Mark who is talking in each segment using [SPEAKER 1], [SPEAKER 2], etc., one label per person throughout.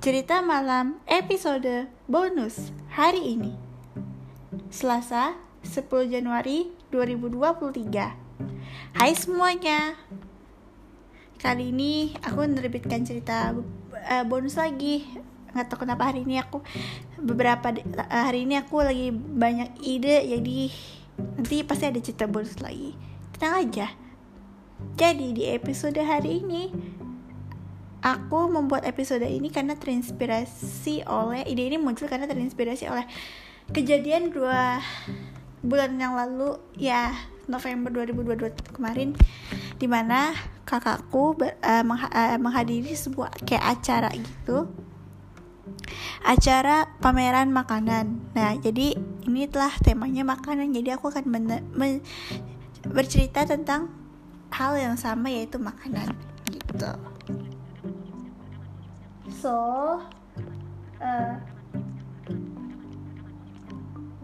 [SPEAKER 1] Cerita malam episode bonus hari ini. Selasa 10 Januari 2023 Hai semuanya. Kali ini aku menerbitkan cerita uh, bonus lagi. Nggak tahu kenapa hari ini aku Beberapa uh, hari ini aku lagi banyak ide Jadi nanti pasti ada cerita bonus lagi. Tenang aja. Jadi di episode hari ini aku membuat episode ini karena terinspirasi oleh ide ini muncul karena terinspirasi oleh kejadian dua bulan yang lalu ya November 2022 kemarin di mana kakakku ber, uh, mengha uh, menghadiri sebuah kayak acara gitu. Acara pameran makanan. Nah jadi ini telah temanya makanan. Jadi aku akan bercerita tentang hal yang sama yaitu makanan gitu so uh,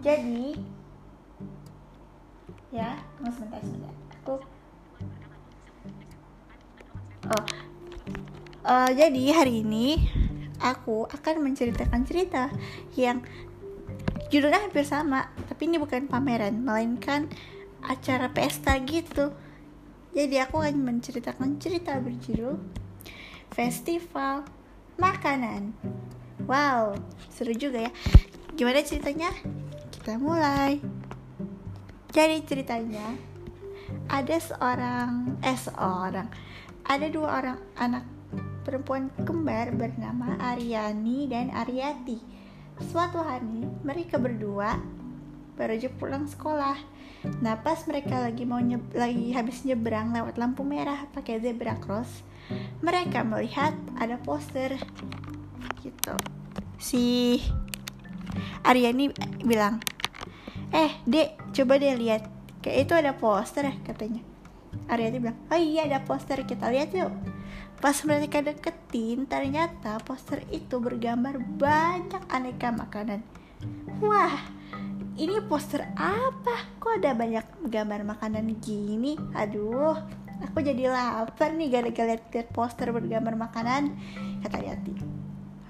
[SPEAKER 1] jadi ya tunggu sebentar sebentar. Aku oh uh, jadi hari ini aku akan menceritakan cerita yang judulnya hampir sama tapi ini bukan pameran melainkan acara pesta gitu. Jadi aku akan menceritakan cerita berjudul festival makanan. Wow, seru juga ya. Gimana ceritanya? Kita mulai. Jadi ceritanya ada seorang eh seorang ada dua orang anak perempuan kembar bernama Aryani dan Aryati. Suatu hari mereka berdua baru aja pulang sekolah. Nah pas mereka lagi mau nyeb lagi habis nyebrang lewat lampu merah pakai zebra cross, mereka melihat ada poster. Gitu. Si Aryani bilang eh dek coba deh lihat. Kayak itu ada poster ya katanya. Aryani bilang oh iya ada poster. Kita lihat yuk. Pas mereka deketin ternyata poster itu bergambar banyak aneka makanan. Wah ini poster apa? Kok ada banyak gambar makanan gini? Aduh Aku jadi lapar nih gara-gara lihat poster bergambar makanan Kata Yati.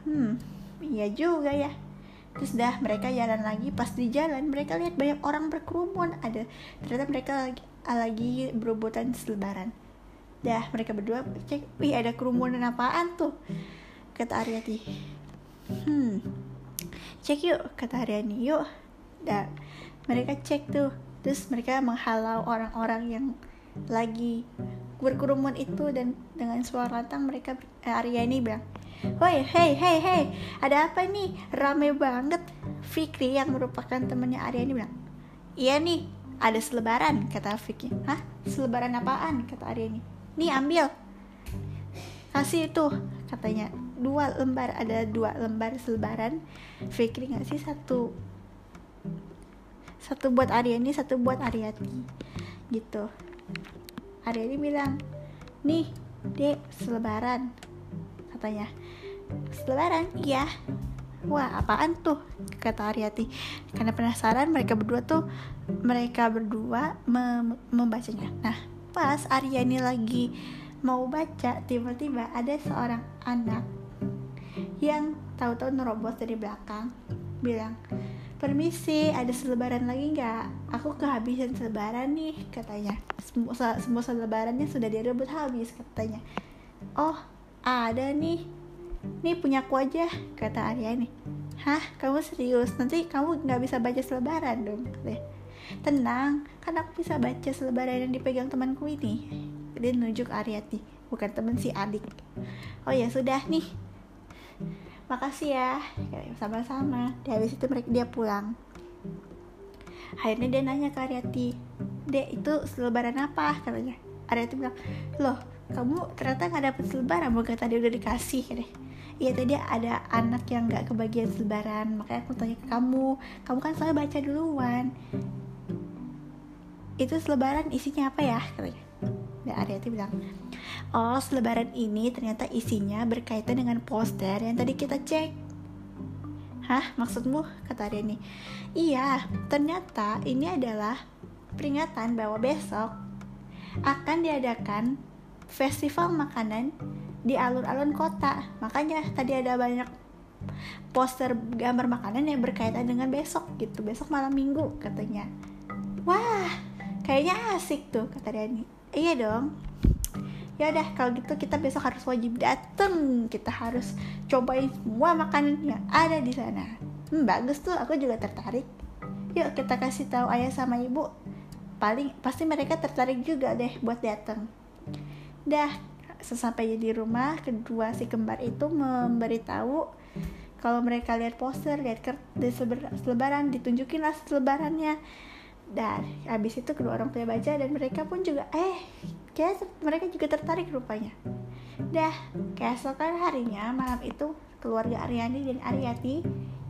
[SPEAKER 1] Hmm, iya juga ya. Terus dah mereka jalan lagi. Pas di jalan mereka lihat banyak orang berkerumun. Ada ternyata mereka lagi, lagi berobotan selebaran. Dah mereka berdua cek Wih ada kerumunan apaan tuh? Kata Aryati. Hmm Cek yuk kata Aryani. Yuk. Dah mereka cek tuh. Terus mereka menghalau orang-orang yang lagi berkerumun itu dan dengan suara lantang mereka eh, Arya ini bilang Woi, hey, hey, hey, ada apa nih? Rame banget. Fikri yang merupakan temannya Arya ini bilang, iya nih, ada selebaran, kata Fikri. Hah? Selebaran apaan? Kata Arya ini. Nih, ambil. Kasih itu, katanya. Dua lembar, ada dua lembar selebaran. Fikri ngasih satu. Satu buat Arya ini, satu buat Aryati. Gitu. Aryani bilang nih dek selebaran. Katanya selebaran? Iya. Wah apaan tuh? Kata Aryati. Karena penasaran mereka berdua tuh mereka berdua mem membacanya. Nah pas Aryani lagi mau baca tiba-tiba ada seorang anak yang tahu-tahu nerobos dari belakang bilang Permisi, ada selebaran lagi nggak? Aku kehabisan selebaran nih, katanya. Semua, semua selebarannya sudah direbut habis, katanya. Oh, ada nih. Nih punya aku aja, kata Arya nih. Hah, kamu serius? Nanti kamu nggak bisa baca selebaran dong. Deh. Tenang, kan aku bisa baca selebaran yang dipegang temanku ini. Dia nunjuk Aryati, bukan temen si adik. Oh ya sudah nih, makasih ya. Sama-sama. Di habis itu mereka dia pulang. Akhirnya dia nanya ke Aryati dek itu selebaran apa? katanya. Aryati bilang loh kamu ternyata nggak dapet selebaran bukan tadi udah dikasih. Deh Iya tadi ada anak yang nggak kebagian selebaran makanya aku tanya ke kamu. Kamu kan selalu baca duluan. Itu selebaran isinya apa ya? Katanya. Dan Aryati bilang Oh, selebaran ini ternyata isinya berkaitan dengan poster yang tadi kita cek. Hah, maksudmu? Kata Aryani. Iya, ternyata ini adalah peringatan bahwa besok akan diadakan festival makanan di alun-alun kota makanya tadi ada banyak poster gambar makanan yang berkaitan dengan besok gitu besok malam minggu katanya wah kayaknya asik tuh kata Dani iya dong ya udah kalau gitu kita besok harus wajib dateng. Kita harus cobain semua makanan yang ada di sana. Hmm, bagus tuh aku juga tertarik. Yuk kita kasih tahu ayah sama ibu. Paling pasti mereka tertarik juga deh buat datang dah sesampainya di rumah kedua si kembar itu memberitahu kalau mereka lihat poster lihat di selebaran ditunjukin lah selebarannya dan habis itu kedua orang tua baca dan mereka pun juga eh kayak mereka juga tertarik rupanya. Dah keesokan harinya malam itu keluarga Aryani dan Aryati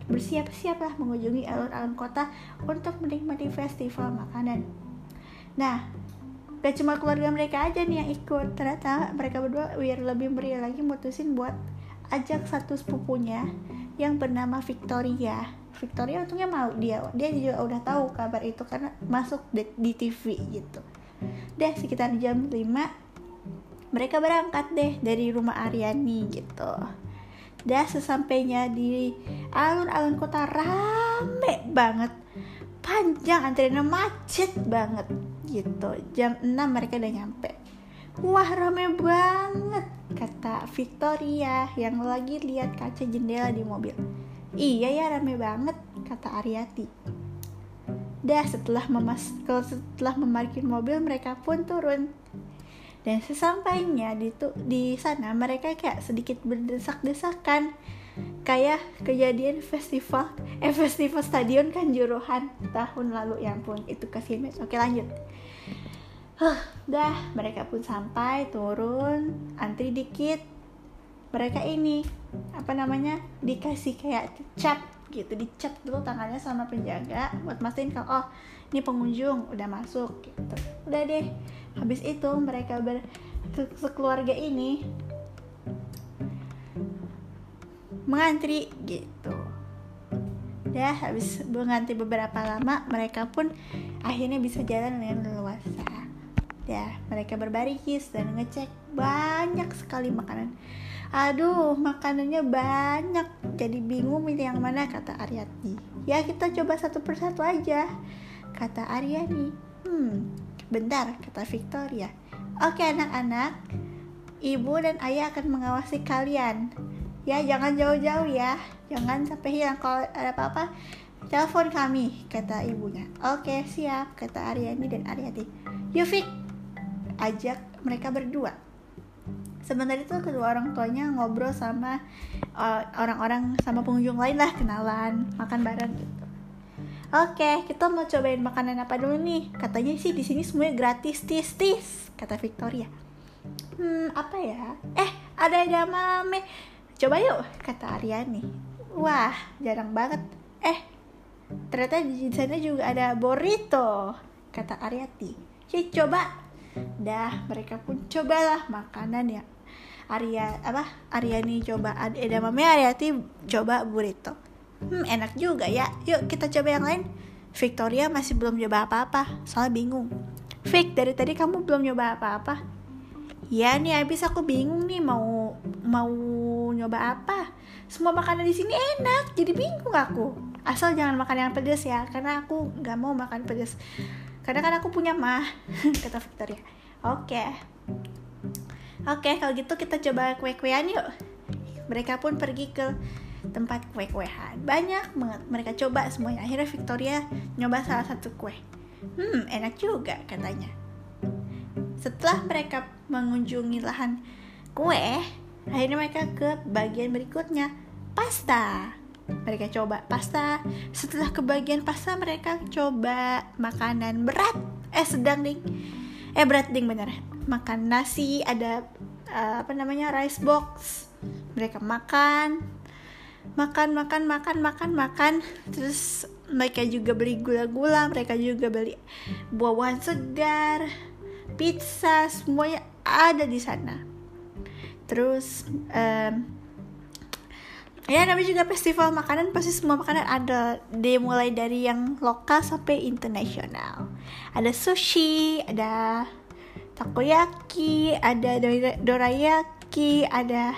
[SPEAKER 1] bersiap-siap lah mengunjungi alun-alun kota untuk menikmati festival makanan. Nah gak cuma keluarga mereka aja nih yang ikut ternyata mereka berdua biar lebih meriah lagi mutusin buat ajak satu sepupunya yang bernama Victoria Victoria untungnya mau dia dia juga udah tahu kabar itu karena masuk di, di TV gitu. Deh sekitar jam 5 mereka berangkat deh dari rumah Aryani gitu. Dah sesampainya di alun-alun kota rame banget. Panjang antriannya macet banget gitu. Jam 6 mereka udah nyampe. Wah rame banget kata Victoria yang lagi lihat kaca jendela di mobil iya ya rame banget kata Ariati Dah setelah memas setelah memarkir mobil mereka pun turun. Dan sesampainya di di sana mereka kayak sedikit berdesak-desakan. Kayak kejadian festival eh festival stadion kan juruhan tahun lalu. Yang pun itu kasih mes oke lanjut. Huh, dah mereka pun sampai turun antri dikit mereka ini apa namanya dikasih kayak cap gitu dicap dulu tangannya sama penjaga buat mastiin kalau oh ini pengunjung udah masuk gitu. Udah deh habis itu mereka ber sekeluarga ini mengantri gitu. Udah habis mengantri beberapa lama mereka pun akhirnya bisa jalan dengan leluasa. Ya mereka berbaris dan ngecek banyak sekali makanan aduh makanannya banyak. Jadi bingung milih yang mana kata Aryani. Ya kita coba satu persatu aja kata Aryani. Hmm bentar kata Victoria. Oke anak-anak ibu dan ayah akan mengawasi kalian. Ya jangan jauh-jauh ya. Jangan sampai hilang kalau ada apa-apa. Telepon kami kata ibunya. Oke siap kata Aryani dan Aryati. Yuk Vic. Ajak mereka berdua sebentar itu kedua orang tuanya ngobrol sama uh, orang-orang uh, sama pengunjung lain lah kenalan makan bareng gitu. Oke kita mau cobain makanan apa dulu nih? Katanya sih di sini semuanya gratis tis tis kata Victoria. Hmm apa ya? Eh ada edamame coba yuk kata Aryani wah jarang banget. Eh ternyata di sana juga ada burrito kata Aryati Cik coba. Dah mereka pun cobalah makanan yang Arya apa? Aryani coba edamame Aryati coba burrito. Hmm enak juga ya. Yuk kita coba yang lain. Victoria masih belum coba apa-apa soalnya bingung. Vic dari tadi kamu belum nyoba apa-apa? Ya nih habis aku bingung nih mau mau nyoba apa. Semua makanan di sini enak jadi bingung aku. Asal jangan makan yang pedas ya karena aku nggak mau makan pedas karena kan aku punya mah kata Victoria. Oke. okay. Oke, kalau gitu kita coba kue-kuean yuk. Mereka pun pergi ke tempat kue-kuean. Banyak banget mereka coba semuanya. Akhirnya Victoria nyoba salah satu kue. Hmm, enak juga katanya. Setelah mereka mengunjungi lahan kue, akhirnya mereka ke bagian berikutnya, pasta. Mereka coba pasta. Setelah ke bagian pasta, mereka coba makanan berat. Eh, sedang ding. Eh, berat ding bener. Makan nasi ada uh, apa namanya rice box. Mereka makan. Makan makan makan makan makan. Terus mereka juga beli gula-gula mereka juga beli buah-buahan segar pizza semuanya ada di sana. Terus um, ya namanya juga festival makanan. Pasti semua makanan ada. Dimulai dari yang lokal sampai internasional. Ada sushi ada takoyaki, ada dorayaki, ada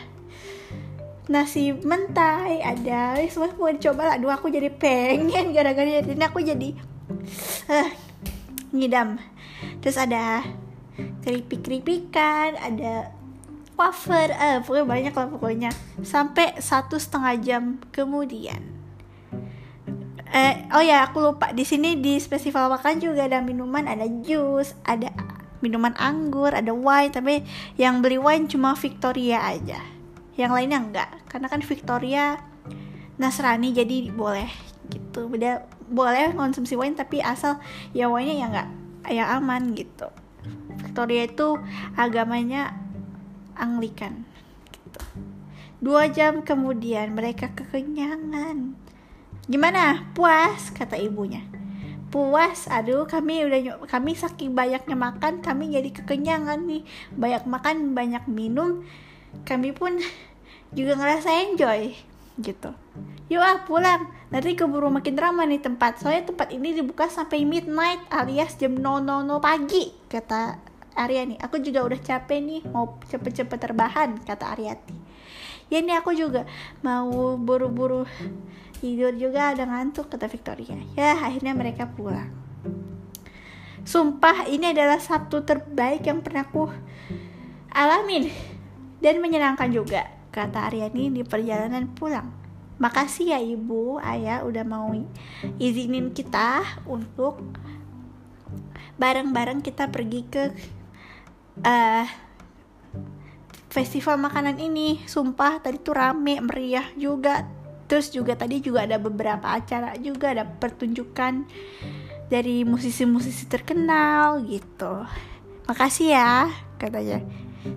[SPEAKER 1] nasi mentai ada semua mau dicoba lah. Dua aku jadi pengen gara-gara ini. Aku jadi uh, ngidam. Terus ada keripik-keripikan ada wafer eh pokoknya banyak lah pokoknya. Sampai satu setengah jam kemudian. Eh oh ya aku lupa. Di sini di festival makan juga ada minuman ada jus ada minuman anggur ada wine. Tapi yang beli wine cuma Victoria aja. Yang lainnya enggak. Karena kan Victoria Nasrani jadi boleh gitu. Beda boleh konsumsi wine tapi asal ya wine nya ya enggak ya aman gitu. Victoria itu agamanya Anglikan gitu. dua jam kemudian mereka kekenyangan. Gimana? Puas kata ibunya. Puas aduh kami udah kami saking banyaknya makan kami jadi kekenyangan nih. Banyak makan banyak minum kami pun juga ngerasa enjoy gitu. Yuk ah pulang. Nanti keburu makin ramai nih tempat. Soalnya tempat ini dibuka sampai midnight alias jam 00 pagi kata Aryani aku juga udah capek nih mau cepet-cepet terbahan kata Aryati. Ya ini aku juga mau buru-buru tidur juga ada ngantuk kata Victoria. Ya akhirnya mereka pulang. Sumpah ini adalah Sabtu terbaik yang pernah aku alamin dan menyenangkan juga kata Aryani di perjalanan pulang. Makasih ya ibu, ayah udah mau izinin kita untuk bareng-bareng kita pergi ke uh, festival makanan ini. Sumpah tadi tuh rame, meriah juga. Terus juga tadi juga ada beberapa acara juga, ada pertunjukan dari musisi-musisi terkenal gitu. Makasih ya, katanya.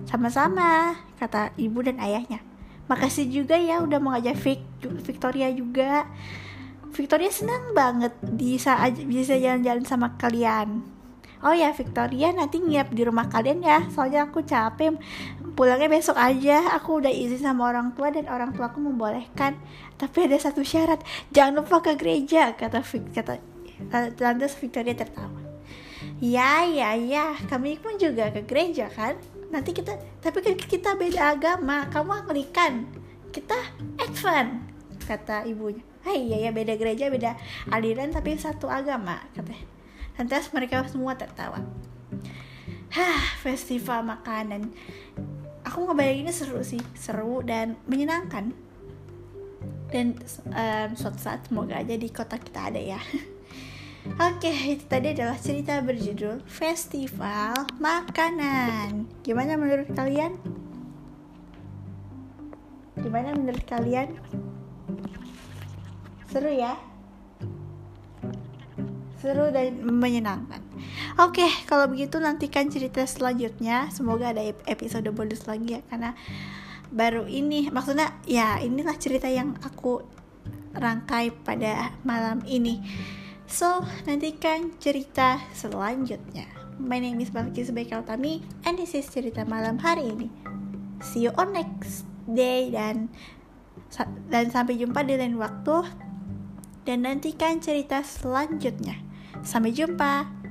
[SPEAKER 1] Sama-sama, kata ibu dan ayahnya makasih juga ya udah mau ngajak Vic, Victoria juga Victoria senang banget bisa bisa jalan-jalan sama kalian oh ya Victoria nanti nginep di rumah kalian ya. Soalnya aku capek. Pulangnya besok aja. Aku udah izin sama orang tua dan orang tua aku membolehkan. Tapi ada satu syarat. Jangan lupa ke gereja kata kata lantas Victoria tertawa. Ya ya ya. Kami pun juga ke gereja kan? Nanti kita tapi kan kita beda agama. Kamu Anglikan. Kita Advent kata ibunya. Hai ya ya beda gereja beda aliran tapi satu agama katanya lantas mereka semua tertawa Hah, festival makanan aku ngebayanginnya seru sih seru dan menyenangkan dan um, suatu saat semoga aja di kota kita ada ya Oke, itu tadi adalah cerita berjudul Festival Makanan. Gimana menurut kalian? Gimana menurut kalian? Seru ya? Seru dan menyenangkan. Oke, kalau begitu nantikan cerita selanjutnya. Semoga ada episode bonus lagi ya karena baru ini maksudnya ya inilah cerita yang aku rangkai pada malam ini So, nantikan cerita selanjutnya. My name is Balkis Tami and this is cerita malam hari ini. See you on next day dan dan sampai jumpa di lain waktu dan nantikan cerita selanjutnya. Sampai jumpa.